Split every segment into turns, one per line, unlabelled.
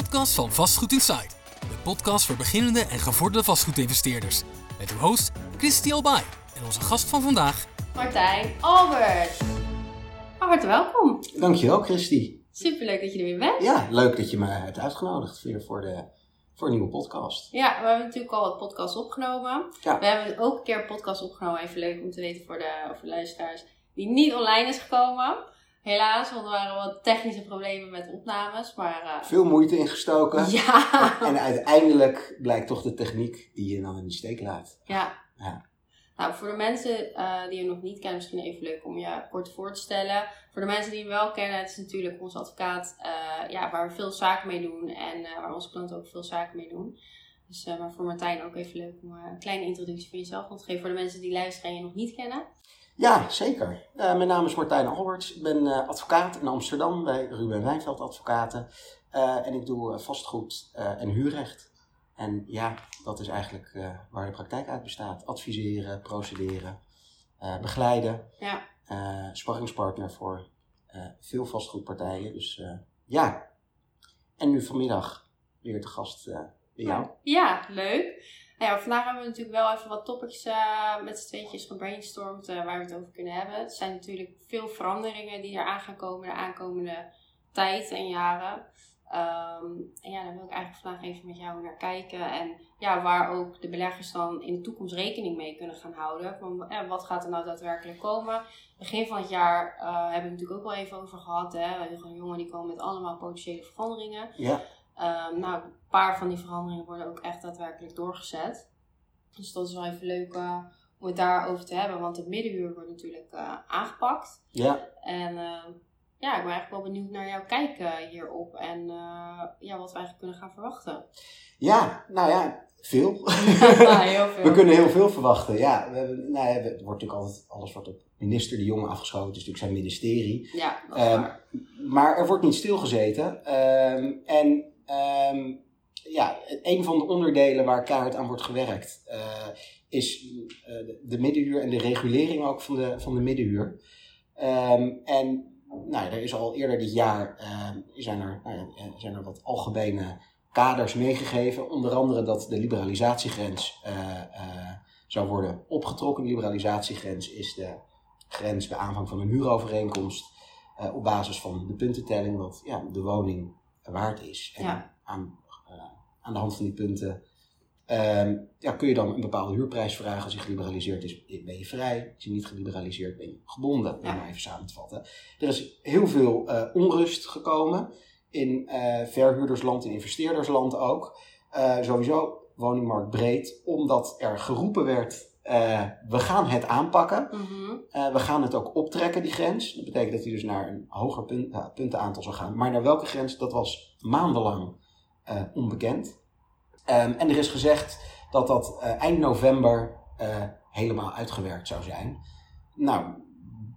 podcast van Vastgoed Insight. De podcast voor beginnende en gevorderde vastgoedinvesteerders. Met uw host Christy Albay en onze gast van vandaag.
Martijn Albert. Albert, welkom.
Dankjewel, Christy.
Superleuk dat je er weer bent.
Ja, leuk dat je me hebt uitgenodigd weer voor, de, voor een nieuwe podcast.
Ja, we hebben natuurlijk al wat podcasts opgenomen.
Ja.
We hebben ook een keer een podcast opgenomen. Even leuk om te weten voor de, voor de luisteraars. Die niet online is gekomen. Helaas, want er waren wat technische problemen met opnames. Maar eh,
Veel moeite ingestoken.
ja.
En uiteindelijk blijkt toch de techniek die je dan in de steek laat.
ja.
Ja.
Nou, voor de mensen eh, die je nog niet kennen, misschien even leuk om je kort voor te stellen. Voor de mensen die hem wel kennen, het is natuurlijk onze advocaat eh, ja, waar we veel zaken mee doen en waar onze klanten ook veel zaken mee doen. Dus, maar voor Martijn ook even leuk om een kleine introductie van jezelf te geven voor de mensen die luisteren en je nog niet kennen.
Ja, zeker. Eh, mijn naam is Martijn Alberts. Ik ben eh, advocaat in Amsterdam bij Ruben Wijnveld Advocaten. Eh, en ik doe vastgoed en huurrecht. En ja, dat is eigenlijk waar de praktijk uit bestaat. Adviseren, procederen, begeleiden.
Ja.
sparringspartner voor veel vastgoedpartijen. Dus ja. En nu vanmiddag weer te gast bij jou.
Ja, leuk. Nou ja, vandaag hebben we natuurlijk wel even wat topics eh, met z'n tweetjes gebrainstormd eh, waar we het over kunnen hebben. Het zijn natuurlijk veel veranderingen die er aan gaan komen de aankomende tijd en jaren. Ehm, en ja, daar wil ik eigenlijk vandaag even met jou naar kijken. En ja, waar ook de beleggers dan in de toekomst rekening mee kunnen gaan houden. Van, eh, wat gaat er nou daadwerkelijk komen? Begin van het jaar hebben we het natuurlijk ook wel even over gehad. Hè? Een jongen die komen met allemaal potentiële veranderingen.
Ja,
Ehm, nou, paar van die veranderingen worden ook echt daadwerkelijk doorgezet. Dus dat is wel even leuk eh, om het daarover te hebben. Want de middenhuur wordt natuurlijk eh, aangepakt.
ja.
En ehm, ja, ik ben eigenlijk wel benieuwd naar jouw kijk eh, hierop. En eh, ja, wat we eigenlijk kunnen gaan verwachten.
ja nou ja, veel.
Ja, heel veel.
We kunnen heel veel verwachten. Ja, we hebben, nou ja, het wordt natuurlijk altijd alles wordt op minister De Jonge afgeschoten. Het is natuurlijk zijn ministerie.
Ja, dat is
Ehm,
waar.
Maar er wordt niet stilgezeten. Ehm, en ehm, ja, een van de onderdelen waar keihard aan wordt gewerkt eh, is eh, de, de middenhuur en de regulering ook van de, van de middenhuur. Ehm, en nou, er is al eerder dit jaar ehm, zijn, er, nou eh, zijn er wat algemene kaders meegegeven. Onder andere dat de liberalisatiegrens eh, eh, zou worden opgetrokken. De liberalisatiegrens is de grens bij aanvang van een huurovereenkomst. eh, op basis van de puntentelling wat ja, de woning waard is. En
Ja.
aan, eh, aan de hand van die punten ehm, ja, kun je dan een bepaalde huurprijs vragen. Als die geliberaliseerd is, ben je vrij. Als je niet geliberaliseerd ben je gebonden, om
Ja.
maar even samen te vatten. Er is heel veel eh, onrust gekomen in eh, verhuurdersland en investeerdersland ook. Eh, sowieso woningmarkt breed, omdat er geroepen werd, we gaan het aanpakken.
Mhm.
We gaan het ook optrekken, die grens. Dat betekent dat hij dus naar een hoger punt, puntenaantal zou gaan. Maar naar welke grens, dat was maandenlang eh, onbekend. Ehm, en er is gezegd dat dat eh, eind november eh, helemaal uitgewerkt zou zijn. Nou,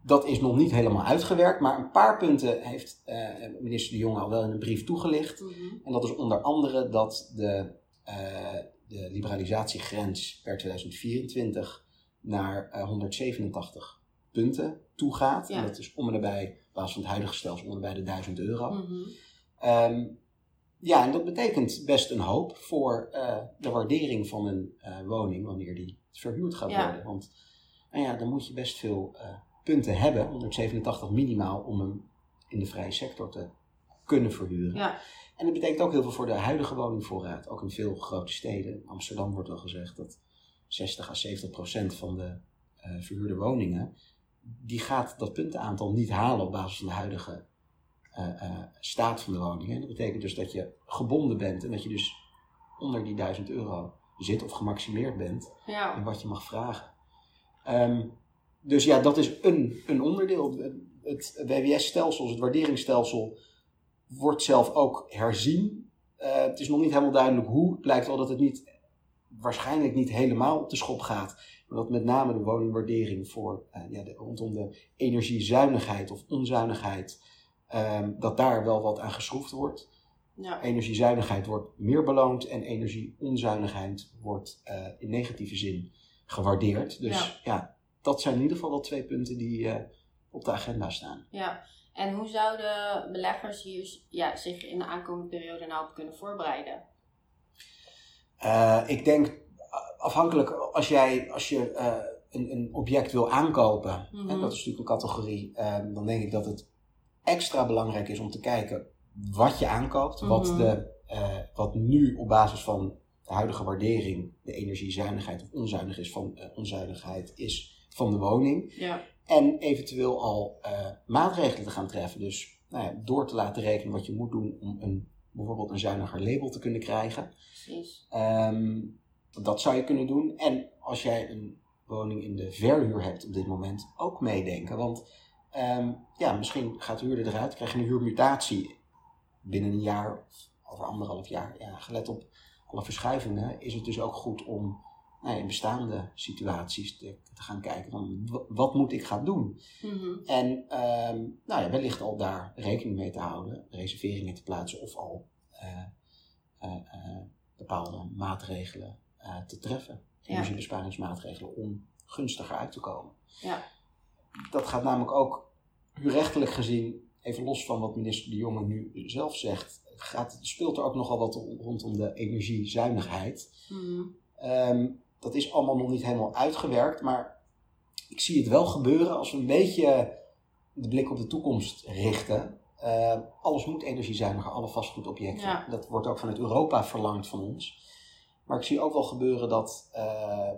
dat is nog niet helemaal uitgewerkt, maar een paar punten heeft minister De Jonge al wel in een brief toegelicht.
Mhm.
En dat is onder andere dat de, de liberalisatiegrens per 2024 naar eh, 187 punten toegaat.
Ja.
En dat is om en nabij, op basis van het huidige stelsel, om en nabij de 1000 euro.
Mhm.
Ehm, ja, en dat betekent best een hoop voor eh, de waardering van een eh, woning wanneer die verhuurd gaat
Ja.
worden. Want nou ja, dan moet je best veel eh, punten hebben, 187 minimaal, om hem in de vrije sector te kunnen verhuren.
Ja.
En dat betekent ook heel veel voor de huidige woningvoorraad. Ook in veel grote steden. In Amsterdam wordt al gezegd dat 60 à 70 procent van de verhuurde woningen, die gaat dat puntenaantal niet halen op basis van de huidige staat van de woningen. En dat betekent dus dat je gebonden bent en dat je dus onder die 1000 euro zit of gemaximeerd bent
Ja.
in wat je mag vragen. Ehm, dus ja, dat is een, een onderdeel. Het WWS-stelsel, het waarderingsstelsel, wordt zelf ook herzien. Eh, het is nog niet helemaal duidelijk hoe. Het lijkt wel dat het niet, waarschijnlijk niet helemaal op de schop gaat. Maar dat met name de woningwaardering voor, eh, ja, de, rondom de energiezuinigheid of onzuinigheid, ehm, dat daar wel wat aan geschroefd wordt.
Ja.
Energiezuinigheid wordt meer beloond en energieonzuinigheid wordt eh, in negatieve zin gewaardeerd. Dus
Ja.
ja. dat zijn in ieder geval wel twee punten die eh, op de agenda staan.
Ja, En hoe zouden beleggers hier ja, zich in de aankomende periode nou op kunnen voorbereiden?
Uh, ik denk afhankelijk als jij als je een, een, object wil aankopen, mm -hmm. en dat is natuurlijk een categorie, uh, dan denk ik dat het extra belangrijk is om te kijken wat je aankoopt, mm -hmm. wat, de, wat nu op basis van de huidige waardering de energiezuinigheid of onzuinig is van onzuinigheid is van de woning.
Ja.
En eventueel al maatregelen te gaan treffen. Dus nou ja, door te laten rekenen wat je moet doen om een, bijvoorbeeld een zuiniger label te kunnen krijgen.
Precies.
Um, dat zou je kunnen doen. En als jij een woning in de verhuur hebt op dit moment, ook meedenken. Want um, ja, misschien gaat de huurder eruit, krijg je een huurmutatie binnen een jaar of over anderhalf jaar. Ja, gelet op alle verschuivingen is het dus ook goed om nou ja, in bestaande situaties te, te, gaan kijken van wat moet ik gaan doen.
Mm -hmm.
En um, nou ja, wellicht al daar rekening mee te houden, reserveringen te plaatsen of al uh, uh, uh, bepaalde maatregelen te treffen. Energiebesparingsmaatregelen om gunstiger uit te komen.
Ja.
Dat gaat namelijk ook huurrechtelijk gezien, even los van wat minister De Jonge nu zelf zegt, gaat, speelt er ook nogal wat rondom de energiezuinigheid.
Mm.
Um, dat is allemaal nog niet helemaal uitgewerkt, maar ik zie het wel gebeuren als we een beetje de blik op de toekomst richten. Uh, alles moet energiezuiniger, alle vastgoedobjecten.
Ja.
Dat wordt ook vanuit Europa verlangd van ons. Maar ik zie ook wel gebeuren dat uh,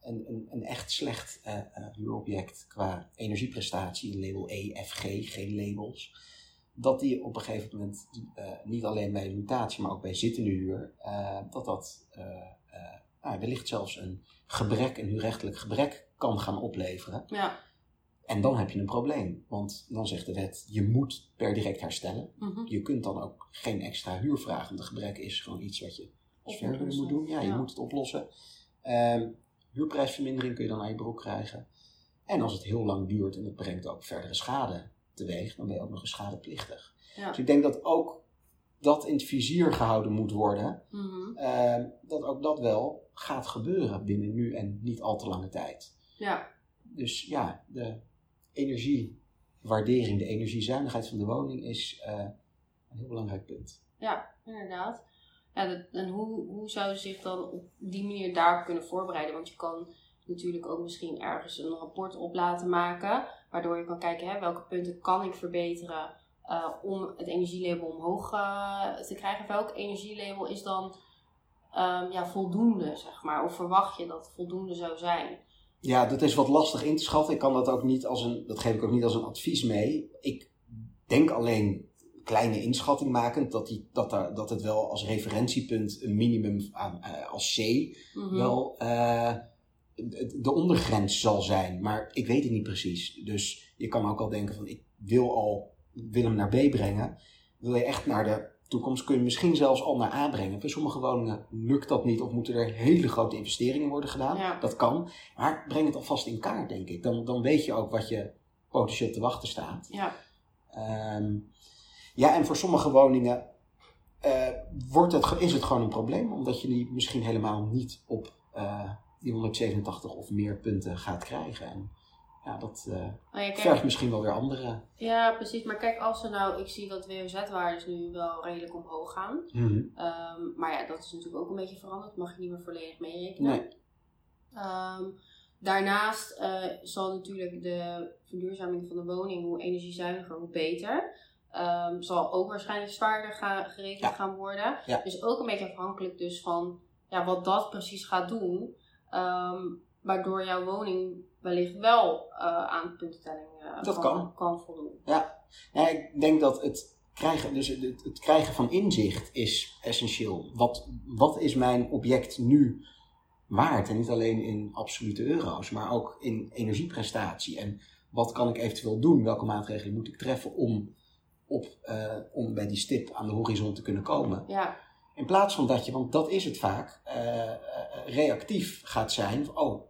een, een, een, echt slecht uh, huurobject qua energieprestatie, label E, F, G, geen labels, dat die op een gegeven moment niet alleen bij mutatie, maar ook bij zittende huur, dat dat nou, wellicht zelfs een gebrek, een huurrechtelijk gebrek kan gaan opleveren.
Ja.
En dan heb je een probleem. Want dan zegt de wet, je moet per direct herstellen.
Mm -hmm.
Je kunt dan ook geen extra huur vragen. Want een gebrek is gewoon iets wat je als verhuurder moet doen. Ja, je
ja.
moet het oplossen. Um, huurprijsvermindering kun je dan aan je broek krijgen. En als het heel lang duurt en het brengt ook verdere schade teweeg, dan ben je ook nog eens schadeplichtig.
Ja.
Dus ik denk dat ook dat in het vizier gehouden moet worden.
Mm -hmm.
uh, dat ook dat wel gaat gebeuren binnen nu en niet al te lange tijd.
Ja.
Dus ja, de energiewaardering, de energiezuinigheid van de woning is uh, een heel belangrijk punt.
Ja, inderdaad. En hoe, hoe zou je zich dan op die manier daarop kunnen voorbereiden? Want je kan natuurlijk ook misschien ergens een rapport op laten maken, waardoor je kan kijken hè, welke punten kan ik verbeteren uh, om het energielabel omhoog uh, te krijgen. Welk energielabel is dan um, ja, voldoende, zeg maar? Of verwacht je dat voldoende zou zijn?
Ja, dat is wat lastig in te schatten. Ik kan dat ook niet als een, dat geef ik ook niet als een advies mee. Ik denk alleen kleine inschatting maken dat, die, dat, daar, dat het wel als referentiepunt een minimum aan, uh, als C
mm -hmm.
wel uh, de ondergrens zal zijn. Maar ik weet het niet precies. Dus je kan ook al denken van ik wil al wil hem naar B brengen. Wil je echt naar de toekomst, kun je misschien zelfs al naar A brengen. Bij sommige woningen lukt dat niet of moeten er hele grote investeringen worden gedaan.
Ja.
Dat kan. Maar breng het alvast in kaart, denk ik. Dan, dan weet je ook wat je potentieel te wachten staat.
Ja.
Um, ja, en voor sommige woningen uh, wordt het, is het gewoon een probleem, omdat je die misschien helemaal niet op uh, die 187 of meer punten gaat krijgen. En ja, dat uh,
oh ja,
vergt misschien wel weer andere.
Ja, precies. Maar kijk, als er nou, ik zie dat WOZ-waardes nu wel redelijk omhoog gaan.
Mm -hmm.
um, maar ja, dat is natuurlijk ook een beetje veranderd. Mag je niet meer volledig meerekenen.
Nee.
Um, daarnaast uh, zal natuurlijk de verduurzaming van de woning, hoe energiezuiniger, hoe beter. Um, zal ook waarschijnlijk zwaarder gaan, gerekend
Ja.
gaan worden.
Ja.
Dus ook een beetje afhankelijk dus van ja, wat dat precies gaat doen. ehm, waardoor jouw woning wellicht wel uh, aan de puntentelling uh,
Dat kan.
kan voldoen.
Ja, ik denk dat het krijgen, dus het, het krijgen van inzicht is essentieel. Wat, wat is mijn object nu waard? En niet alleen in absolute euro's, maar ook in energieprestatie. En wat kan ik eventueel doen? Welke maatregelen moet ik treffen om, op, eh, om bij die stip aan de horizon te kunnen komen?
Ja,
In plaats van dat je, want dat is het vaak, eh, eh, reactief gaat zijn. van, Oh,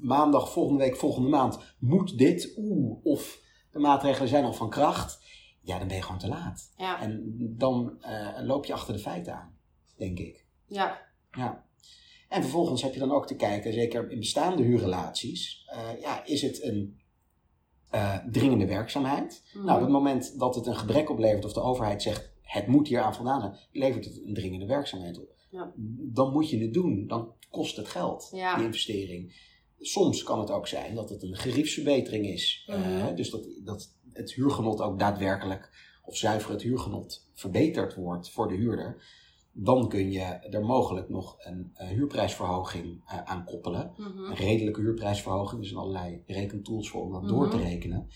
maandag, volgende week, volgende maand moet dit. Oeh, of de maatregelen zijn al van kracht. Ja, dan ben je gewoon te laat.
ja,
En dan loop je achter de feiten aan, denk ik.
ja,
Ja. En vervolgens heb je dan ook te kijken, zeker in bestaande huurrelaties, ja, is het een eh, dringende werkzaamheid.
Mhm.
Nou, op het moment dat het een gebrek oplevert of de overheid zegt het moet hier aan voldaan zijn, levert het een dringende werkzaamheid op.
Ja.
Dan moet je het doen. Dan kost het geld,
Ja.
die investering. Soms kan het ook zijn dat het een geriefsverbetering is. Eh,
Mhm.
dus dat, dat het huurgenot ook daadwerkelijk, of zuiver het huurgenot, verbeterd wordt voor de huurder. Dan kun je er mogelijk nog een, eh, huurprijsverhoging eh, aan koppelen
Mhm.
een redelijke huurprijsverhoging. Er zijn allerlei rekentools voor om dat
Mhm.
door te rekenen.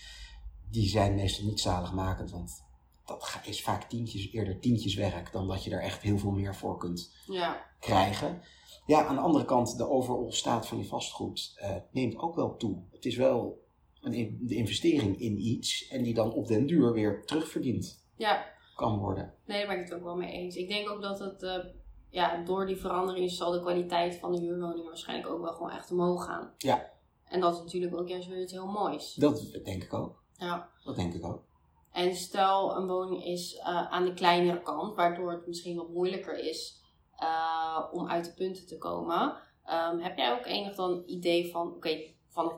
Die zijn meestal niet zaligmakend, want dat is vaak tientjes, eerder tientjes werk dan dat je er echt heel veel meer voor kunt
Ja.
krijgen. Ja, aan de andere kant, de overall staat van je vastgoed eh, neemt ook wel toe. Het is wel een, de investering in iets en die dan op den duur weer terugverdiend
ja,
kan worden.
nee, daar ben ik het ook wel mee eens. Ik denk ook dat het, eh, ja, door die verandering zal de kwaliteit van de huurwoningen waarschijnlijk ook wel gewoon echt omhoog gaan.
Ja.
En dat is natuurlijk ook juist weer iets heel moois.
Dat denk ik ook.
Ja.
Dat denk ik ook.
En stel een woning is eh, aan de kleinere kant, waardoor het misschien wat moeilijker is eh, om uit de punten te komen. Ehm, heb jij ook enig dan idee van, oké, vanaf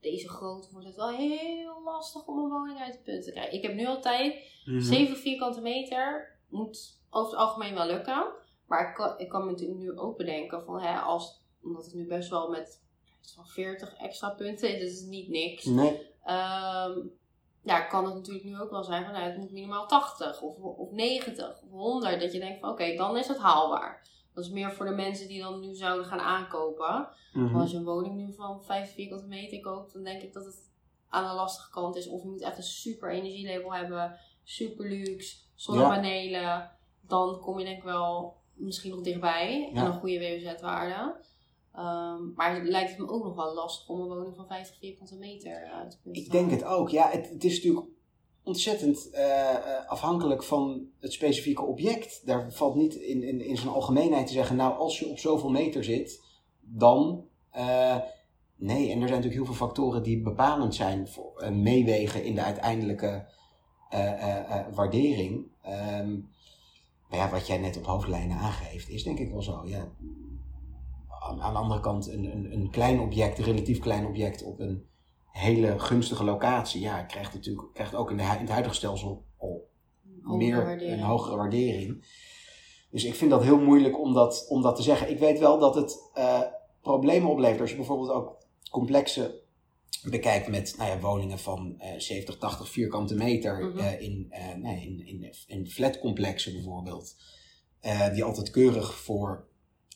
deze grootte wordt het wel heel lastig om een woning uit de punten te krijgen. Ik heb nu altijd
Mhm.
7 vierkante meter, moet over het algemeen wel lukken. Maar ik kan, ik kan me natuurlijk nu ook bedenken van, hè, als, omdat het nu best wel met van 40 extra punten, is, dat is niet niks.
Nee.
Ehm, ja, kan het natuurlijk nu ook wel zijn van nou, het moet minimaal 80 of, of 90 of 100. Dat je denkt van oké, dan is het haalbaar. Dat is meer voor de mensen die dan nu zouden gaan aankopen.
Mhm.
Als je een woning nu van 5 vierkante meter koopt, dan denk ik dat het aan de lastige kant is. Of je moet echt een super energielabel hebben, super luxe, zonnepanelen. Dan kom je denk ik wel misschien nog dichtbij.
Ja.
En een goede WOZ-waarde. Ehm, maar het lijkt het me ook nog wel lastig om een woning van 50 vierkante meter eh, uit te kunnen
Ik denk het ook. Ja, het, het is natuurlijk ontzettend eh, eh, afhankelijk van het specifieke object. Daar valt niet in, in, in zijn algemeenheid te zeggen, nou, als je op zoveel meter zit, dan. eh, nee, en er zijn natuurlijk heel veel factoren die bepalend zijn, voor, meewegen in de uiteindelijke waardering. Ehm, maar ja, wat jij net op hoofdlijnen aangeeft, is denk ik wel zo. Ja. Aan, aan de andere kant, een, een, een klein object, een relatief klein object op een hele gunstige locatie, ja, krijgt natuurlijk krijgt ook in, de, hu- in het huidige stelsel al meer
waardering.
een hogere waardering. Dus ik vind dat heel moeilijk om dat, om dat te zeggen. Ik weet wel dat het eh, problemen oplevert als je bijvoorbeeld ook complexe bekijkt met nou ja, woningen van eh 70, 80 vierkante meter
Mhm.
eh, in, eh, nee, in, in, in flatcomplexen bijvoorbeeld. eh, die altijd keurig voor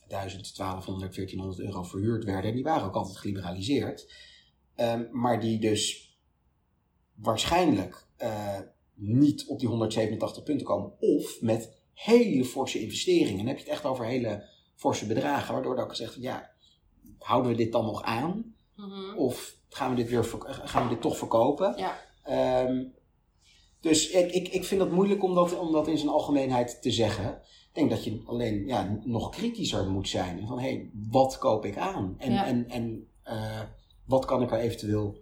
1000, 1200, 1400 euro verhuurd werden. En die waren ook altijd geliberaliseerd. Ehm, maar die dus waarschijnlijk eh, niet op die 187 punten komen. Of met hele forse investeringen. Dan heb je het echt over hele forse bedragen. Waardoor er ook gezegd ja, houden we dit dan nog aan?
Mhm.
Of gaan we dit, weer gaan we dit toch verkopen?
Ja.
Ehm, dus ik, ik, ik vind het moeilijk om dat, om dat in zijn algemeenheid te zeggen. Ik denk dat je alleen ja, nog kritischer moet zijn. Van hé, hey, wat koop ik aan? En,
Ja.
en, en eh, wat kan ik er eventueel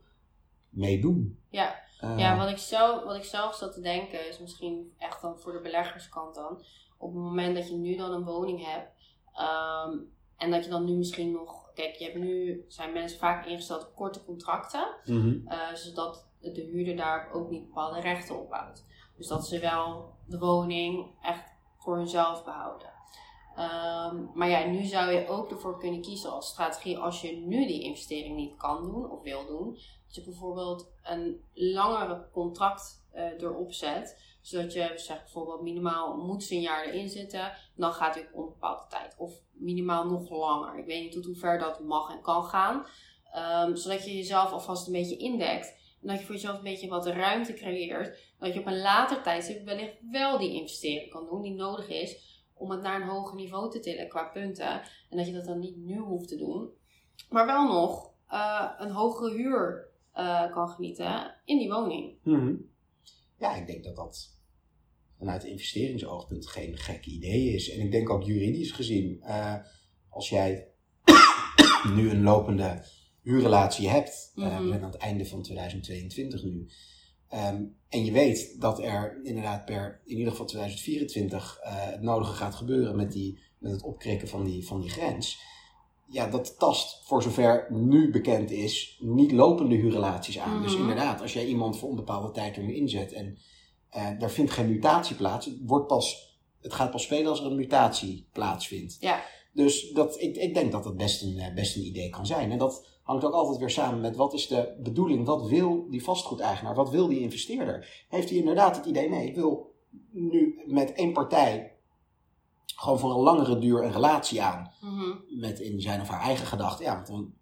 mee doen?
Ja.
Eh,
Ja, wat ik, zelf, wat ik zelf zat te denken is misschien echt dan voor de beleggerskant dan. Op het moment dat je nu dan een woning hebt. ehm, en dat je dan nu misschien nog. Kijk, je hebt nu zijn mensen vaak ingesteld op korte contracten.
mhm.
eh, zodat de huurder daar ook niet bepaalde rechten op houdt. Dus dat ze wel de woning echt voor hunzelf behouden. Ehm, maar ja, nu zou je ook ervoor kunnen kiezen als strategie, als je nu die investering niet kan doen of wil doen, dat je bijvoorbeeld een langere contract eh, erop zet. Zodat je zegt bijvoorbeeld minimaal moet ze een jaar erin zitten, dan gaat hij op onbepaalde tijd. Of minimaal nog langer. Ik weet niet tot hoe ver dat mag en kan gaan. Ehm, zodat je jezelf alvast een beetje indekt. En dat je voor jezelf een beetje wat ruimte creëert. Dat je op een later tijdstip wellicht wel die investering kan doen die nodig is om het naar een hoger niveau te tillen qua punten. En dat je dat dan niet nu hoeft te doen. Maar wel nog eh, een hogere huur eh, kan genieten in die woning.
Mhm. Ja, ik denk dat dat vanuit investeringsoogpunt geen gek idee is. En ik denk ook juridisch gezien, eh, als jij nu een lopende huurrelatie hebt,
Mhm.
we zijn aan het einde van 2022 nu, ehm, en je weet dat er inderdaad per, in ieder geval 2024, eh, het nodige gaat gebeuren met, die, met het opkrikken van die, van die grens. ja, dat tast, voor zover nu bekend is, niet lopende huurrelaties aan. Dus
Mhm.
inderdaad, als jij iemand voor een bepaalde tijd er nu inzet en eh, daar vindt geen mutatie plaats, het, wordt pas, het gaat pas spelen als er een mutatie plaatsvindt.
Ja.
Dus dat, ik, ik denk dat dat best een, eh, best een idee kan zijn. En dat hangt ook altijd weer samen met wat is de bedoeling, wat wil die vastgoedeigenaar, wat wil die investeerder? Heeft hij inderdaad het idee, nee, ik wil nu met één partij gewoon voor een langere duur een relatie aan
Mhm.
met in zijn of haar eigen gedachten. Ja, want dan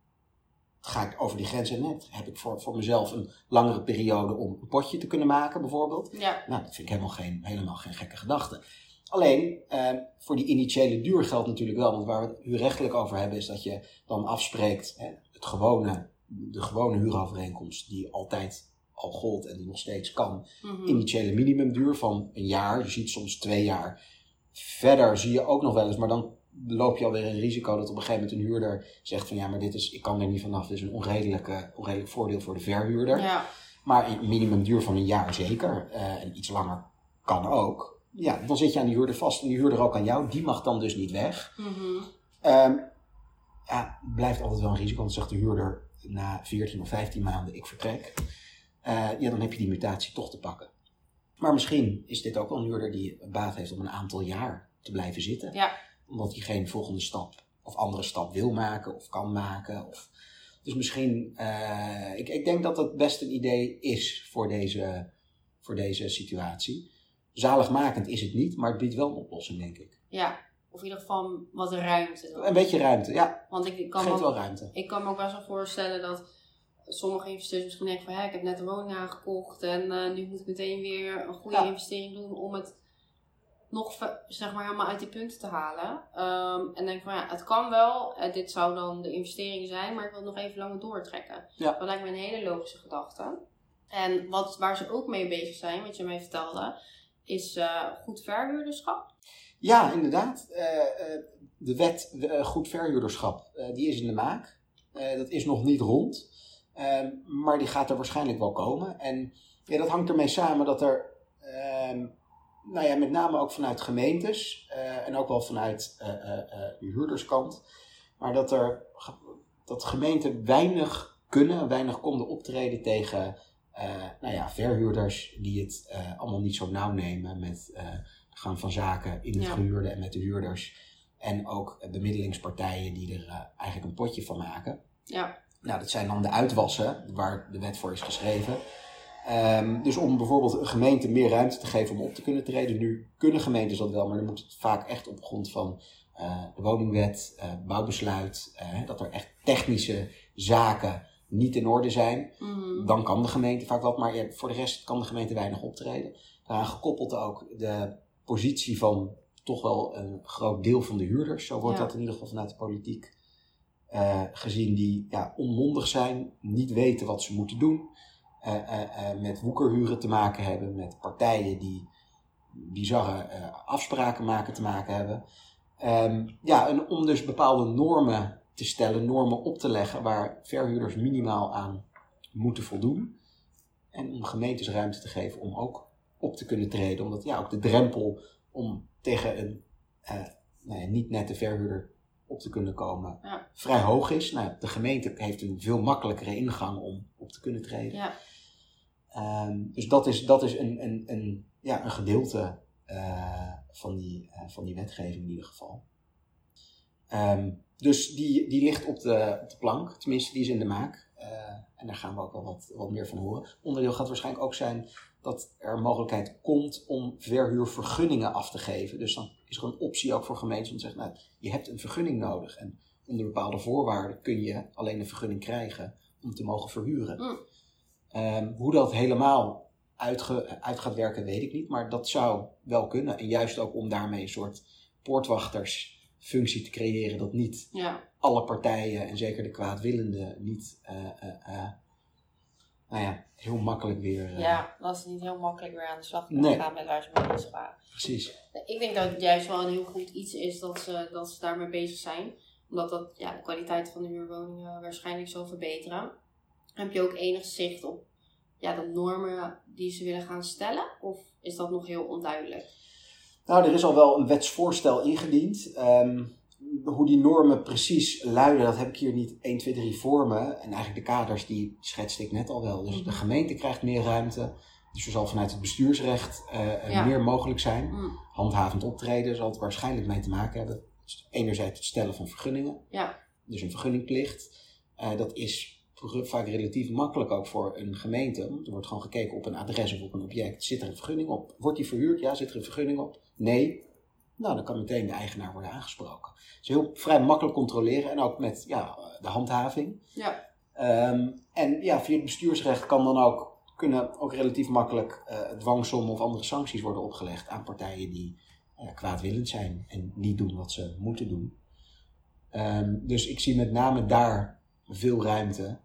ga ik over die grens en net. Heb ik voor, voor mezelf een langere periode om een potje te kunnen maken, bijvoorbeeld.
Ja.
Nou, dat vind ik helemaal geen, helemaal geen gekke gedachte. Alleen, eh, voor die initiële duur geldt natuurlijk wel, want waar we het huurrechtelijk over hebben, is dat je dan afspreekt hè, het gewone, de gewone huurovereenkomst die altijd al gold en die nog steeds kan,
Mhm.
initiële minimumduur van een jaar. Je ziet soms twee jaar. Verder zie je ook nog wel eens, maar dan loop je alweer een risico dat op een gegeven moment een huurder zegt van ja, maar dit is, ik kan er niet vanaf, dit is een onredelijke, onredelijk voordeel voor de verhuurder.
Ja.
Maar een minimumduur van een jaar zeker, eh, en iets langer kan ook. Ja, dan zit je aan die huurder vast en die huurder ook aan jou. Die mag dan dus niet weg. Ehm ja, blijft altijd wel een risico, want dan zegt de huurder na 14 of 15 maanden ik vertrek. Eh, ja, dan heb je die mutatie toch te pakken. Maar misschien is dit ook wel een huurder die baat heeft om een aantal jaar te blijven zitten.
Ja.
Omdat hij geen volgende stap of andere stap wil maken of kan maken. Of... Dus misschien, eh, ik, ik denk dat het best een idee is voor deze, voor deze situatie. Zaligmakend is het niet, maar het biedt wel een oplossing, denk ik.
Ja. Of in ieder geval wat ruimte. dan.
Een beetje ruimte, ja.
Want ik, kan
Geeft
me
wel
ook,
ruimte.
ik kan me ook best wel voorstellen dat sommige investeerders misschien denken van ik heb net een woning aangekocht en eh, nu moet ik meteen weer een goede
Ja.
investering doen om het nog zeg maar helemaal uit die punten te halen. Ehm, en denk van ja, het kan wel, dit zou dan de investering zijn, maar ik wil het nog even langer doortrekken.
Ja.
Dat lijkt me een hele logische gedachte. En wat, waar ze ook mee bezig zijn, wat je mij vertelde, is eh, goed verhuurderschap.
Ja, inderdaad. Eh, eh, de wet goed verhuurderschap, die is in de maak. Dat is nog niet rond. Ehm, maar die gaat er waarschijnlijk wel komen. En ja, dat hangt ermee samen dat er, ehm, nou ja, met name ook vanuit gemeentes en ook wel vanuit de huurderskant, maar dat er dat gemeenten weinig kunnen, weinig konden optreden tegen nou ja, verhuurders die het eh, allemaal niet zo nauw nemen met eh, gang van zaken in het
Ja.
gehuurde en met de huurders. En ook eh, bemiddelingspartijen die er eh, eigenlijk een potje van maken.
Ja,
Nou, dat zijn dan de uitwassen waar de wet voor is geschreven. Ehm, dus om bijvoorbeeld een gemeente meer ruimte te geven om op te kunnen treden. Nu kunnen gemeentes dat wel, maar dan moet het vaak echt op grond van eh, de woningwet, eh, bouwbesluit, eh, dat er echt technische zaken niet in orde zijn.
Mhm.
Dan kan de gemeente vaak wat, maar voor de rest kan de gemeente weinig optreden. Daaraan gekoppeld ook de positie van toch wel een groot deel van de huurders. Zo wordt
Ja.
dat in ieder geval vanuit de politiek eh, gezien, die ja, onmondig zijn, niet weten wat ze moeten doen. eh, eh, met woekerhuren te maken hebben, met partijen die bizarre afspraken maken te maken hebben. Ehm, ja, en om dus bepaalde normen te stellen, normen op te leggen waar verhuurders minimaal aan moeten voldoen. En om gemeentes ruimte te geven om ook op te kunnen treden. Omdat ja, ook de drempel om tegen een eh, nou ja, niet nette verhuurder op te kunnen komen
Ja.
vrij hoog is. Nou, de gemeente heeft een veel makkelijkere ingang om op te kunnen treden.
ja.
Ehm, dus dat is, dat is een, een, een, ja, een gedeelte eh, van, die, eh, van die wetgeving in ieder geval. Ehm, dus die, die ligt op de, op de plank, tenminste die is in de maak. Eh, en daar gaan we ook wel wat, wat meer van horen. Onderdeel gaat waarschijnlijk ook zijn dat er mogelijkheid komt om verhuurvergunningen af te geven. Dus dan is er een optie ook voor gemeenten om te zeggen, nou, je hebt een vergunning nodig. En onder bepaalde voorwaarden kun je alleen een vergunning krijgen om te mogen verhuren.
Mm.
Ehm, hoe dat helemaal uitge, uit gaat werken, weet ik niet. Maar dat zou wel kunnen. En juist ook om daarmee een soort poortwachtersfunctie te creëren. Dat niet
ja.
alle partijen, en zeker de kwaadwillenden, niet eh, eh, eh, nou ja, heel makkelijk weer.
Ja, dat is niet heel makkelijk weer aan de slag kunnen
Nee.
gaan met waar ze mee bezig waren.
Precies.
Ik denk dat het juist wel een heel goed iets is dat ze, dat ze daarmee bezig zijn. Omdat dat ja, de kwaliteit van de huurwoningen waarschijnlijk zal verbeteren. Heb je ook enig zicht op ja, de normen die ze willen gaan stellen? Of is dat nog heel onduidelijk?
Nou, er is al wel een wetsvoorstel ingediend. Ehm, hoe die normen precies luiden, dat heb ik hier niet 1, 2, 3 voor me. En eigenlijk de kaders, die schetste ik net al wel. Dus de gemeente krijgt meer ruimte. Dus er zal vanuit het bestuursrecht eh,
Ja.
meer mogelijk zijn.
Mm.
Handhavend optreden zal het waarschijnlijk mee te maken hebben. Dus enerzijds het stellen van vergunningen.
Ja.
Dus een vergunningplicht. Eh, dat is vaak relatief makkelijk ook voor een gemeente. Er wordt gewoon gekeken op een adres of op een object. Zit er een vergunning op? Wordt die verhuurd? Ja, zit er een vergunning op? Nee. Nou, dan kan meteen de eigenaar worden aangesproken. Dus heel vrij makkelijk controleren en ook met ja, de handhaving.
Ja.
Ehm, en ja, via het bestuursrecht kan dan ook, kunnen ook relatief makkelijk eh dwangsommen of andere sancties worden opgelegd aan partijen die eh, kwaadwillend zijn en niet doen wat ze moeten doen. Ehm, dus ik zie met name daar veel ruimte.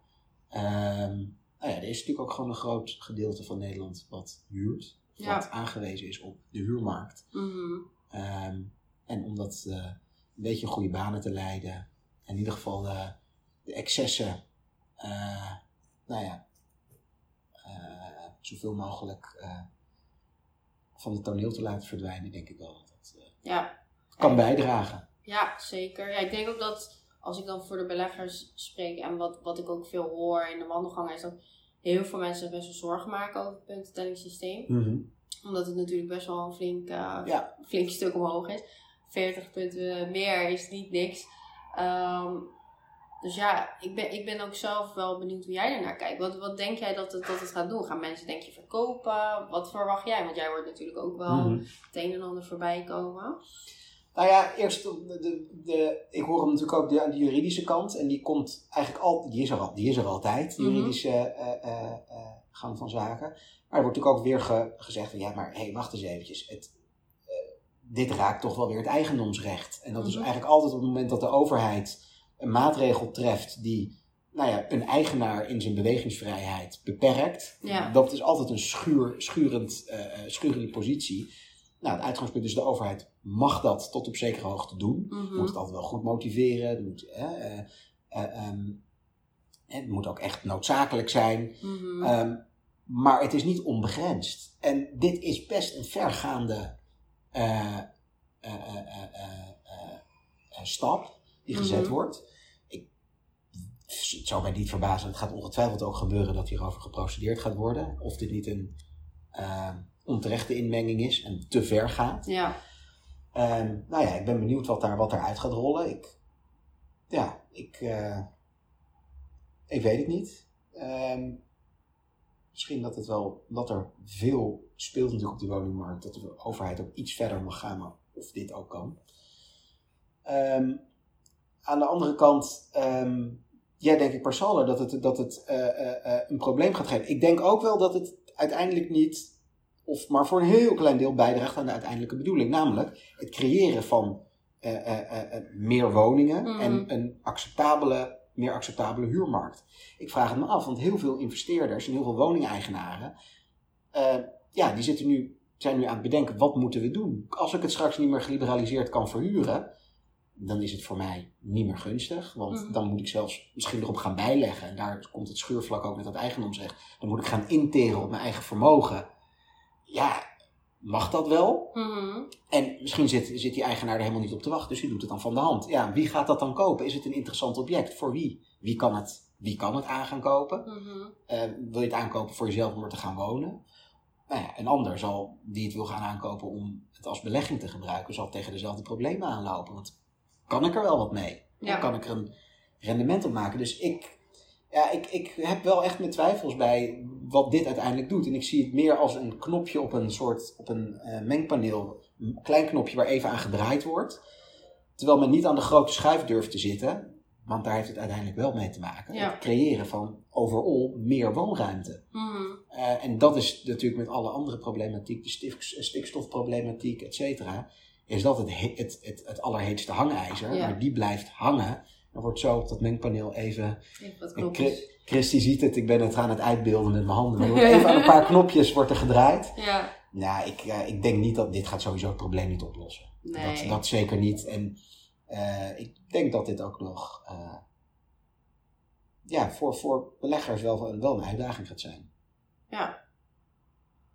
Ehm, nou ja, er is natuurlijk ook gewoon een groot gedeelte van Nederland wat huurt. Wat
Ja.
aangewezen is op de huurmarkt.
Mhm.
Ehm, en om dat eh, een beetje goede banen te leiden. In ieder geval eh, de excessen, eh, nou ja, eh, zoveel mogelijk van het toneel te laten verdwijnen, denk ik wel dat dat
Ja.
kan bijdragen.
Ja, zeker. Ja, ik denk ook dat als ik dan voor de beleggers spreek en wat, wat ik ook veel hoor in de wandelgangen, is dat heel veel mensen best wel zorgen maken over het puntentellingssysteem. Omdat het natuurlijk best wel een flink, eh,
Ja.
flink stuk omhoog is. 40 punten meer is niet niks. Ehm, dus ja, ik ben, ik ben ook zelf wel benieuwd hoe jij ernaar kijkt. Wat, wat denk jij dat het, dat het gaat doen? Gaan mensen denk je verkopen? Wat verwacht jij? Want jij hoort natuurlijk ook wel
Mhm.
het een en ander voorbij komen.
Nou ja, eerst de, de, de, ik hoor hem natuurlijk ook de, aan de juridische kant. En die komt eigenlijk al, die is er, al, die is er altijd, de
Mhm.
juridische eh, eh, eh, gang van zaken. Maar er wordt natuurlijk ook weer ge- gezegd van ja, maar hé, hey, wacht eens eventjes. Het, dit raakt toch wel weer het eigendomsrecht. En dat is
Mhm.
eigenlijk altijd op het moment dat de overheid een maatregel treft die nou ja, een eigenaar in zijn bewegingsvrijheid beperkt.
Ja.
Dat is altijd een schuur, schurend, schurende positie. Nou, het uitgangspunt is de overheid mag dat tot op zekere hoogte doen.
Mhm.
Moet het altijd wel goed motiveren. Het moet, hè, eh, eh, ehm, het moet ook echt noodzakelijk zijn.
Mhm.
Ehm, maar het is niet onbegrensd. En dit is best een vergaande eh, eh, stap die gezet
Mhm.
wordt. Ik, het zou mij niet verbazen, het gaat ongetwijfeld ook gebeuren dat hierover geprocedeerd gaat worden. Of dit niet een eh, onterechte inmenging is en te ver gaat.
Ja.
Nou ja, ik ben benieuwd wat, daar, wat daaruit gaat rollen. Ik, ja, ik, eh, ik weet het niet. Ehm, misschien dat het wel, dat er veel speelt natuurlijk op de woningmarkt, dat de overheid ook iets verder mag gaan, maar of dit ook kan. Ehm, aan de andere kant, ehm, ja, denk ik per dat het, dat het eh, eh, een probleem gaat geven. Ik denk ook wel dat het uiteindelijk niet, of maar voor een heel klein deel bijdraagt aan de uiteindelijke bedoeling. Namelijk het creëren van eh, eh, eh, meer woningen
Mhm.
en een acceptabele, meer acceptabele huurmarkt. Ik vraag het me af, want heel veel investeerders en heel veel woningeigenaren, ja, die zitten nu, zijn nu aan het bedenken, wat moeten we doen? Als ik het straks niet meer geliberaliseerd kan verhuren, dan is het voor mij niet meer gunstig. Want
Mhm.
dan moet ik zelfs misschien erop gaan bijleggen. En daar komt het schuurvlak ook met dat eigendomsrecht. Dan moet ik gaan interen op mijn eigen vermogen. Ja, mag dat wel?
Mhm.
En misschien zit, zit die eigenaar er helemaal niet op te wachten. Dus die doet het dan van de hand. Ja, wie gaat dat dan kopen? Is het een interessant object? Voor wie? Wie kan het, wie kan het aan gaan kopen?
Mhm.
Eh, wil je het aankopen voor jezelf om er te gaan wonen? Nou ja, een ander zal, die het wil gaan aankopen om het als belegging te gebruiken, zal tegen dezelfde problemen aanlopen. Want kan ik er wel wat mee?
Ja.
Kan ik er een rendement op maken? Dus ik, ja, ik, ik heb wel echt mijn twijfels bij wat dit uiteindelijk doet. En ik zie het meer als een knopje op een soort op een eh, mengpaneel. Een klein knopje waar even aan gedraaid wordt. Terwijl men niet aan de grote schuif durft te zitten. Want daar heeft het uiteindelijk wel mee te maken.
Ja.
Het creëren van overal meer woonruimte.
Mhm.
Eh, en dat is natuurlijk met alle andere problematiek, de stik- stikstofproblematiek, et cetera, is dat het, he- het, het, het allerheetste hangijzer.
Ja.
Maar die blijft hangen. Dan wordt zo op dat mengpaneel even...
Even
Christy ziet het, ik ben het aan het uitbeelden met mijn handen. Maar even aan een paar knopjes wordt er gedraaid.
Ja.
Nou, ik, eh, ik denk niet dat dit gaat sowieso het probleem niet oplossen.
Nee.
Dat, dat zeker niet. En eh, ik denk dat dit ook nog eh, ja, voor, voor beleggers wel, een- wel een uitdaging gaat zijn.
Ja.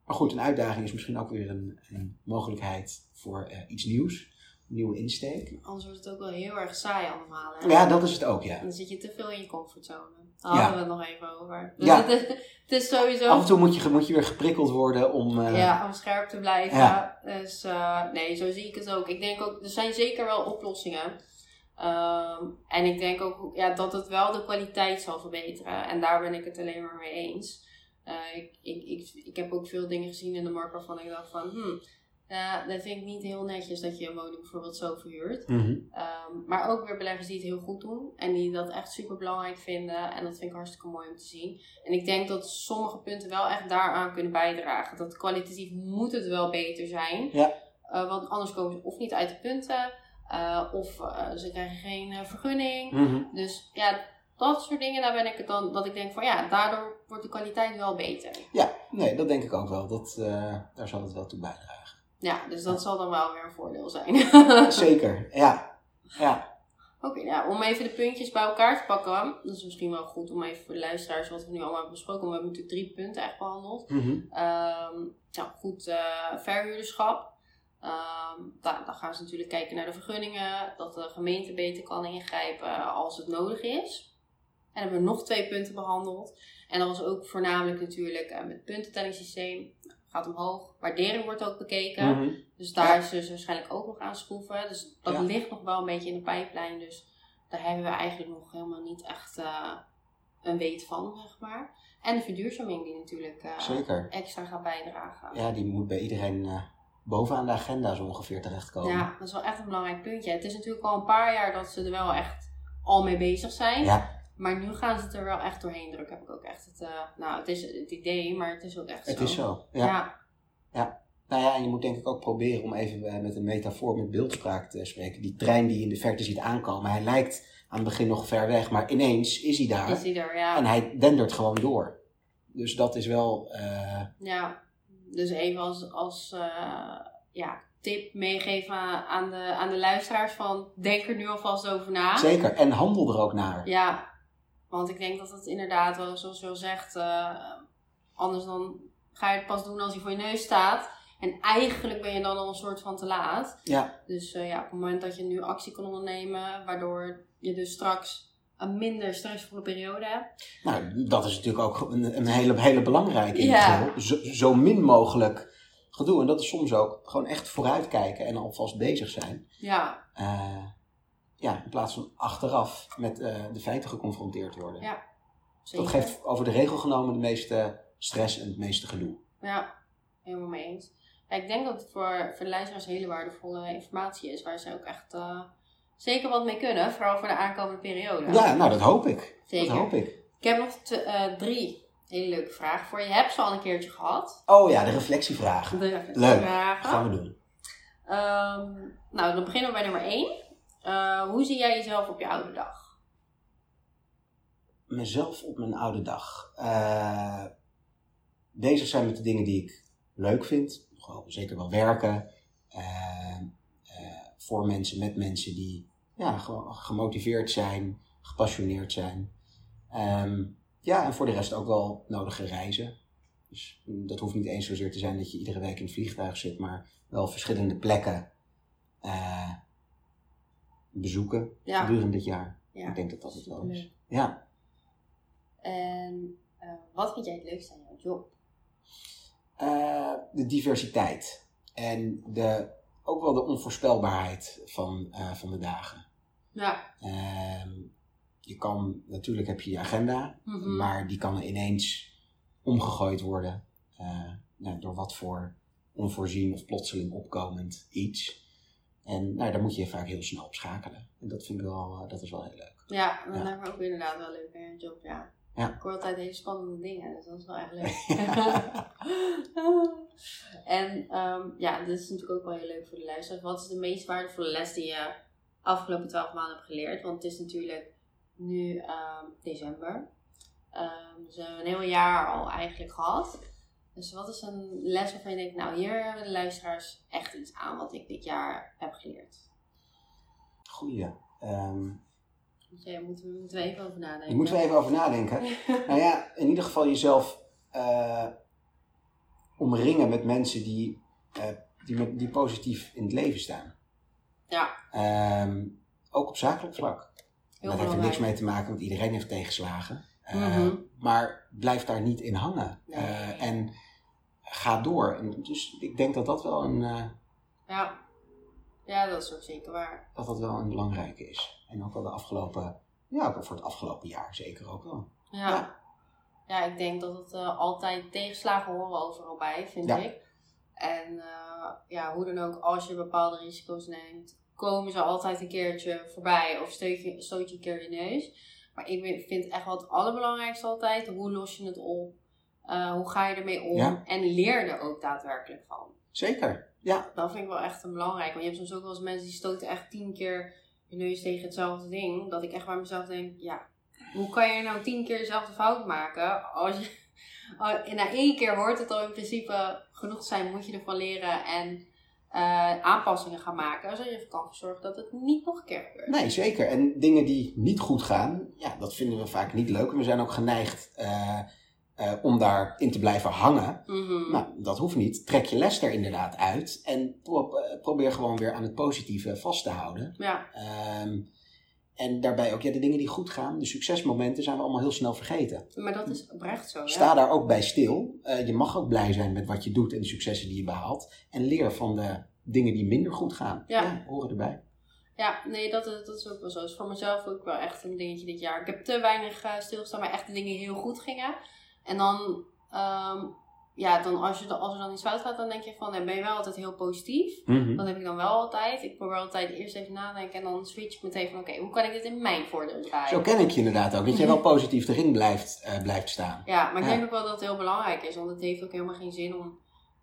Maar goed, een uitdaging is misschien ook weer een, een mogelijkheid voor iets nieuws. Nieuwe insteek.
Anders wordt het ook wel heel erg saai allemaal. Hè?
Ja, dat is het ook, ja.
Dan zit je te veel in je comfortzone. Daar
Ja.
hadden we het nog even over. Dus
Ja.
het, is, het is sowieso...
Af en toe moet je, moet je weer geprikkeld worden om... eh,
Ja, om scherp te blijven.
Ja.
Dus eh, nee, zo zie ik het ook. Ik denk ook, er zijn zeker wel oplossingen. Ehm, en ik denk ook ja, dat het wel de kwaliteit zal verbeteren. En daar ben ik het alleen maar mee eens. Eh, ik, ik, ik, ik heb ook veel dingen gezien in de markt waarvan ik dacht van... Hmm, dat vind ik niet heel netjes dat je een woning bijvoorbeeld zo verhuurt.
mhm.
Ehm, maar ook weer beleggers die het heel goed doen. En die dat echt super belangrijk vinden. En dat vind ik hartstikke mooi om te zien. En ik denk dat sommige punten wel echt daaraan kunnen bijdragen. Dat kwalitatief moet het wel beter zijn.
Ja.
Eh, want anders komen ze of niet uit de punten. eh, of eh, ze krijgen geen vergunning.
Mhm.
Dus ja, dat soort dingen, daar ben ik het dan, dat ik denk van ja, daardoor wordt de kwaliteit wel beter.
Ja, nee, dat denk ik ook wel. Dat, daar zal het wel toe bijdragen.
Ja, dus dat zal dan wel weer een voordeel zijn.
Zeker, ja. Ja,
Oké, nou, om even de puntjes bij elkaar te pakken. Dat is misschien wel goed om even voor de luisteraars wat we nu allemaal hebben besproken. We hebben natuurlijk drie punten echt behandeld. Ehm, nou, goed uh, verhuurderschap. Ehm, daar, dan gaan ze natuurlijk kijken naar de vergunningen. Dat de gemeente beter kan ingrijpen als het nodig is. En dan hebben we nog twee punten behandeld. En dat was ook voornamelijk natuurlijk uh, met het puntentellingssysteem. Gaat omhoog. Waardering wordt ook bekeken.
Mhm.
Dus daar
Ja.
is dus waarschijnlijk ook nog aan schroeven. Dus dat
Ja.
ligt nog wel een beetje in de pijplijn. Dus daar hebben we eigenlijk nog helemaal niet echt eh, een weet van, zeg maar. En de verduurzaming die natuurlijk eh, extra gaat bijdragen.
Ja, die moet bij iedereen eh, bovenaan de agenda zo ongeveer terechtkomen.
Ja, dat is wel echt een belangrijk puntje. Het is natuurlijk al een paar jaar dat ze er wel echt al mee bezig zijn.
Ja,
Maar nu gaan ze het er wel echt doorheen drukken. Heb ik ook echt het, eh, nou het is het idee, maar het is ook echt
het
zo.
is zo. Ja.
Ja.
Nou ja, en je moet denk ik ook proberen om even eh, met een metafoor, met beeldspraak te spreken. Die trein die je in de verte ziet aankomen, hij lijkt aan het begin nog ver weg, maar ineens is hij daar.
is die er, ja.
En hij dendert gewoon door. Dus dat is wel, eh,
Ja, dus even als, als ja, tip meegeven aan de, aan de luisteraars van denk er nu alvast over na.
zeker. En handel er ook naar.
Ja, want ik denk dat het inderdaad wel, zoals je al zegt, eh, anders dan ga je het pas doen als hij voor je neus staat. En eigenlijk ben je dan al een soort van te laat.
Ja,
Dus eh, ja, op het moment dat je nu actie kan ondernemen, waardoor je dus straks een minder stressvolle periode hebt.
nou, dat is natuurlijk ook een, een hele, hele belangrijke
Ja.
Zo, zo min mogelijk gedoe. En dat is soms ook gewoon echt vooruitkijken en alvast bezig zijn.
Ja,
Eh, ja, in plaats van achteraf met eh, de feiten geconfronteerd worden.
Ja. zeker.
Dat geeft over de regel genomen de meeste stress en het meeste gedoe.
Ja, helemaal mee eens. Ja, ik denk dat het voor, voor de luisteraars hele waardevolle informatie is, waar ze ook echt eh, zeker wat mee kunnen, vooral voor de aankomende periode.
Ja, nou dat hoop ik.
zeker.
Dat hoop ik.
Ik heb nog eh, drie hele leuke vragen voor je. Je hebt ze al een keertje gehad.
Oh ja, de reflectievraag.
De
Leuk.
vragen.
gaan we doen.
Ehm, nou, dan beginnen we bij nummer één. Eh, hoe zie jij jezelf op je oude dag?
Mezelf op mijn oude dag. Eh, bezig zijn met de dingen die ik leuk vind. Gewoon zeker wel werken. Eh, voor mensen, met mensen die ja, gemotiveerd zijn, gepassioneerd zijn. Ehm, ja, en voor de rest ook wel nodige reizen. Dus mm, dat hoeft niet eens zozeer te zijn dat je iedere week in het vliegtuig zit, maar wel verschillende plekken eh, bezoeken
Ja.
gedurende het jaar.
Ja,
Ik denk dat dat het wel is. Ja.
En eh, wat vind jij het leukste aan jouw job?
Eh, de diversiteit. En de, ook wel de onvoorspelbaarheid van, eh, van de dagen.
Ja.
Ehm, je kan, natuurlijk heb je je agenda,
Mhm.
maar die kan ineens omgegooid worden. nou, door wat voor onvoorzien of plotseling opkomend iets. En nou, daar moet je vaak heel snel op schakelen. En dat vind ik wel, eh, dat is wel heel leuk.
Ja, dat
Ja.
lijkt me ook inderdaad wel leuk aan je job, ja.
Ja.
Ik hoor altijd hele spannende dingen, dus dat is wel echt leuk.
Ja.
en ehm, ja, dit is natuurlijk ook wel heel leuk voor de luisteraars. Wat is de meest waardevolle les die je afgelopen twaalf maanden hebt geleerd? Want het is natuurlijk nu ehm, december. Ehm, dus we hebben een heel jaar al eigenlijk gehad. Dus wat is een les waarvan je denkt, nou hier hebben de luisteraars echt iets aan wat ik dit jaar heb geleerd?
Goeie. Ehm,
Dus ja, moeten we moeten we even over nadenken.
daar moeten we even over nadenken. Nou ja, in ieder geval jezelf eh, omringen met mensen die, eh, die, met, die positief in het leven staan.
Ja,
Ehm, ook op zakelijk vlak.
heel
dat heeft er niks mee te maken, want iedereen heeft tegenslagen.
Mhm.
Maar blijf daar niet in hangen.
Nee.
Eh, en ga door. En dus ik denk dat dat wel een, eh,
Ja. ja, dat is ook zeker waar.
dat dat wel een belangrijke is. En ook wel de afgelopen, ja, ook voor het afgelopen jaar zeker ook wel.
Ja.
Ja.
Ja, ik denk dat het eh, altijd tegenslagen horen overal bij, vind
Ja.
ik. En eh, ja, hoe dan ook, als je bepaalde risico's neemt, komen ze altijd een keertje voorbij of stoot je, stoot je een keer je neus. Maar ik vind- vind echt wel het allerbelangrijkste altijd, hoe los je het op? Eh, hoe ga je ermee om?
Ja.
En leer er ook daadwerkelijk van.
Zeker, ja.
Dat vind ik wel echt een belangrijk. Want je hebt soms ook wel eens mensen die stoten echt tien keer je neus tegen hetzelfde ding. Dat ik echt bij mezelf denk, ja, hoe kan je nou tien keer dezelfde fout maken? Als je, en na één keer hoort het al in principe genoeg te zijn, moet je ervan leren en eh, aanpassingen gaan maken. Zodat je ervoor kan zorgen dat het niet nog een keer gebeurt.
Nee, zeker. En dingen die niet goed gaan, ja, dat vinden we vaak niet leuk. En we zijn ook geneigd eh, eh, om daarin te blijven hangen.
Mhm.
Nou, dat hoeft niet. Trek je les er inderdaad uit. En pro- eh, probeer gewoon weer aan het positieve vast te houden.
Ja,
Ehm, en daarbij ook, ja, de dingen die goed gaan, de succesmomenten zijn we allemaal heel snel vergeten.
maar dat is oprecht zo.
Sta daar ook bij stil. Eh, je mag ook blij zijn met wat je doet en de successen die je behaalt. En leer van de dingen die minder goed gaan.
Ja.
horen erbij.
Ja, nee, dat, is- dat is ook wel zo. Dat is voor mezelf ook wel echt een dingetje dit jaar. Ik heb te weinig eh, stilgestaan, maar echt de dingen heel goed gingen. En dan, ehm, ja, dan als, je, als er dan iets fout gaat, dan denk je van, nee, ben je wel altijd heel positief.
Mhm.
Dat heb ik dan wel altijd. Ik probeer altijd eerst even nadenken en dan switch ik meteen van, oké, hoe kan ik dit in mijn voordeel draaien?
Zo ken ik je inderdaad ook. Dat jij wel positief erin blijft, eh, blijft staan.
Ja, maar ik
Ja.
denk ook wel dat het heel belangrijk is, want het heeft ook helemaal geen zin om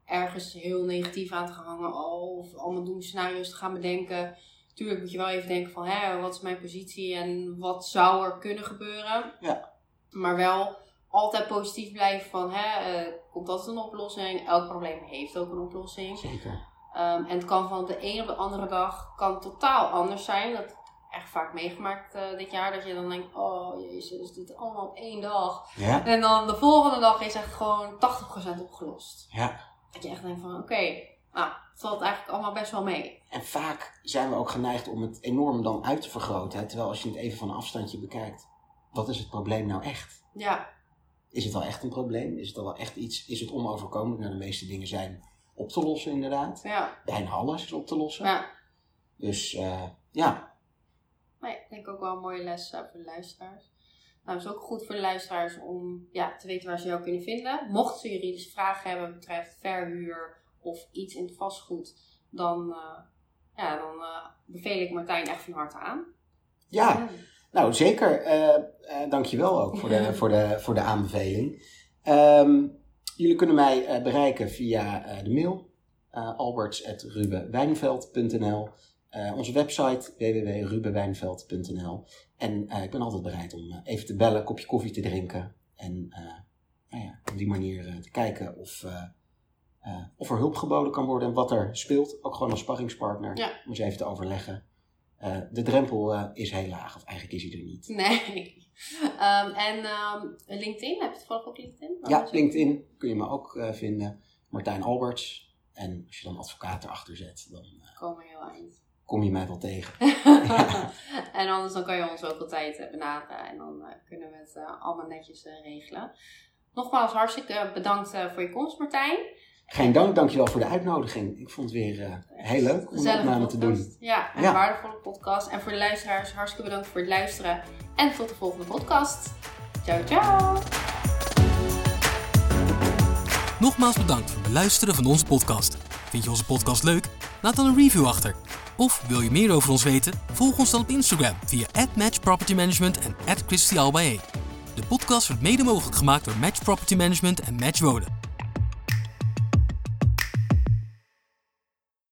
ergens heel negatief aan te gaan hangen oh, of allemaal doemscenario's te gaan bedenken. Tuurlijk moet je wel even denken van, hè, wat is mijn positie en wat zou er kunnen gebeuren?
Ja.
Maar wel altijd positief blijven van, hè, eh, komt altijd een oplossing. Elk probleem heeft ook een oplossing.
Zeker.
Ehm, en het kan van de een op de andere dag kan totaal anders zijn. Dat heb ik echt vaak meegemaakt eh, dit jaar. Dat je dan denkt, oh jezus, dit allemaal op één dag.
Ja.
En dan de volgende dag is echt gewoon 80% opgelost.
ja.
Dat je echt denkt van, oké, nou, het valt eigenlijk allemaal best wel mee.
En vaak zijn we ook geneigd om het enorm dan uit te vergroten. hè. Terwijl als je het even van een afstandje bekijkt. Wat is het probleem nou echt?
Ja,
Is het wel echt een probleem? Is het al wel echt iets? Is het onoverkomelijk? Nou, de meeste dingen zijn op te lossen inderdaad.
ja,
Bijna alles is op te lossen.
ja.
Dus eh, ja,
Nee, ik denk ook wel een mooie les eh, voor de luisteraars. Nou, het is ook goed voor de luisteraars om ja, te weten waar ze jou kunnen vinden. Mochten ze juridische vragen hebben betreft verhuur of iets in het vastgoed, dan, eh, ja, dan beveel ik Martijn echt van harte aan.
ja. Nou, zeker. eh eh dankjewel ook voor de, voor de, voor de aanbeveling. Ehm, jullie kunnen mij eh, bereiken via de mail uh, alberts.rubenwijnveld.nl uh, onze website www.rubenwijnveld.nl En uh, ik ben altijd bereid om uh, even te bellen, een kopje koffie te drinken en nou ja, op die manier te kijken of, uh, of er hulp geboden kan worden en wat er speelt. Ook gewoon als sparringspartner,
ja.
om eens even te overleggen. Uh, de drempel uh, is heel laag, of eigenlijk is hij er niet.
Nee. Um, en um, LinkedIn, heb je het volgens op LinkedIn?
Ja, LinkedIn kun je me ook uh, vinden. Martijn Alberts. En als je dan advocaat erachter zet, dan
kom je eind.
Kom je mij wel tegen.
ja. En anders dan kan je ons ook altijd benaderen. En dan kunnen we het allemaal netjes regelen. Nogmaals, hartstikke bedankt voor je komst, Martijn.
Geen dank, dankjewel voor de uitnodiging. Ik vond het weer uh, heel leuk om een opname te doen.
Ja, een ja. waardevolle podcast. En voor de luisteraars, hartstikke bedankt voor het luisteren. En tot de volgende podcast. Ciao, ciao.
Nogmaals bedankt voor het beluisteren van onze podcast. Vind je onze podcast leuk? Laat dan een review achter. Of wil je meer over ons weten? Volg ons dan op Instagram via @matchpropertymanagement en @christialbae. De podcast wordt mede mogelijk gemaakt door Match Property Management en Match Wonen.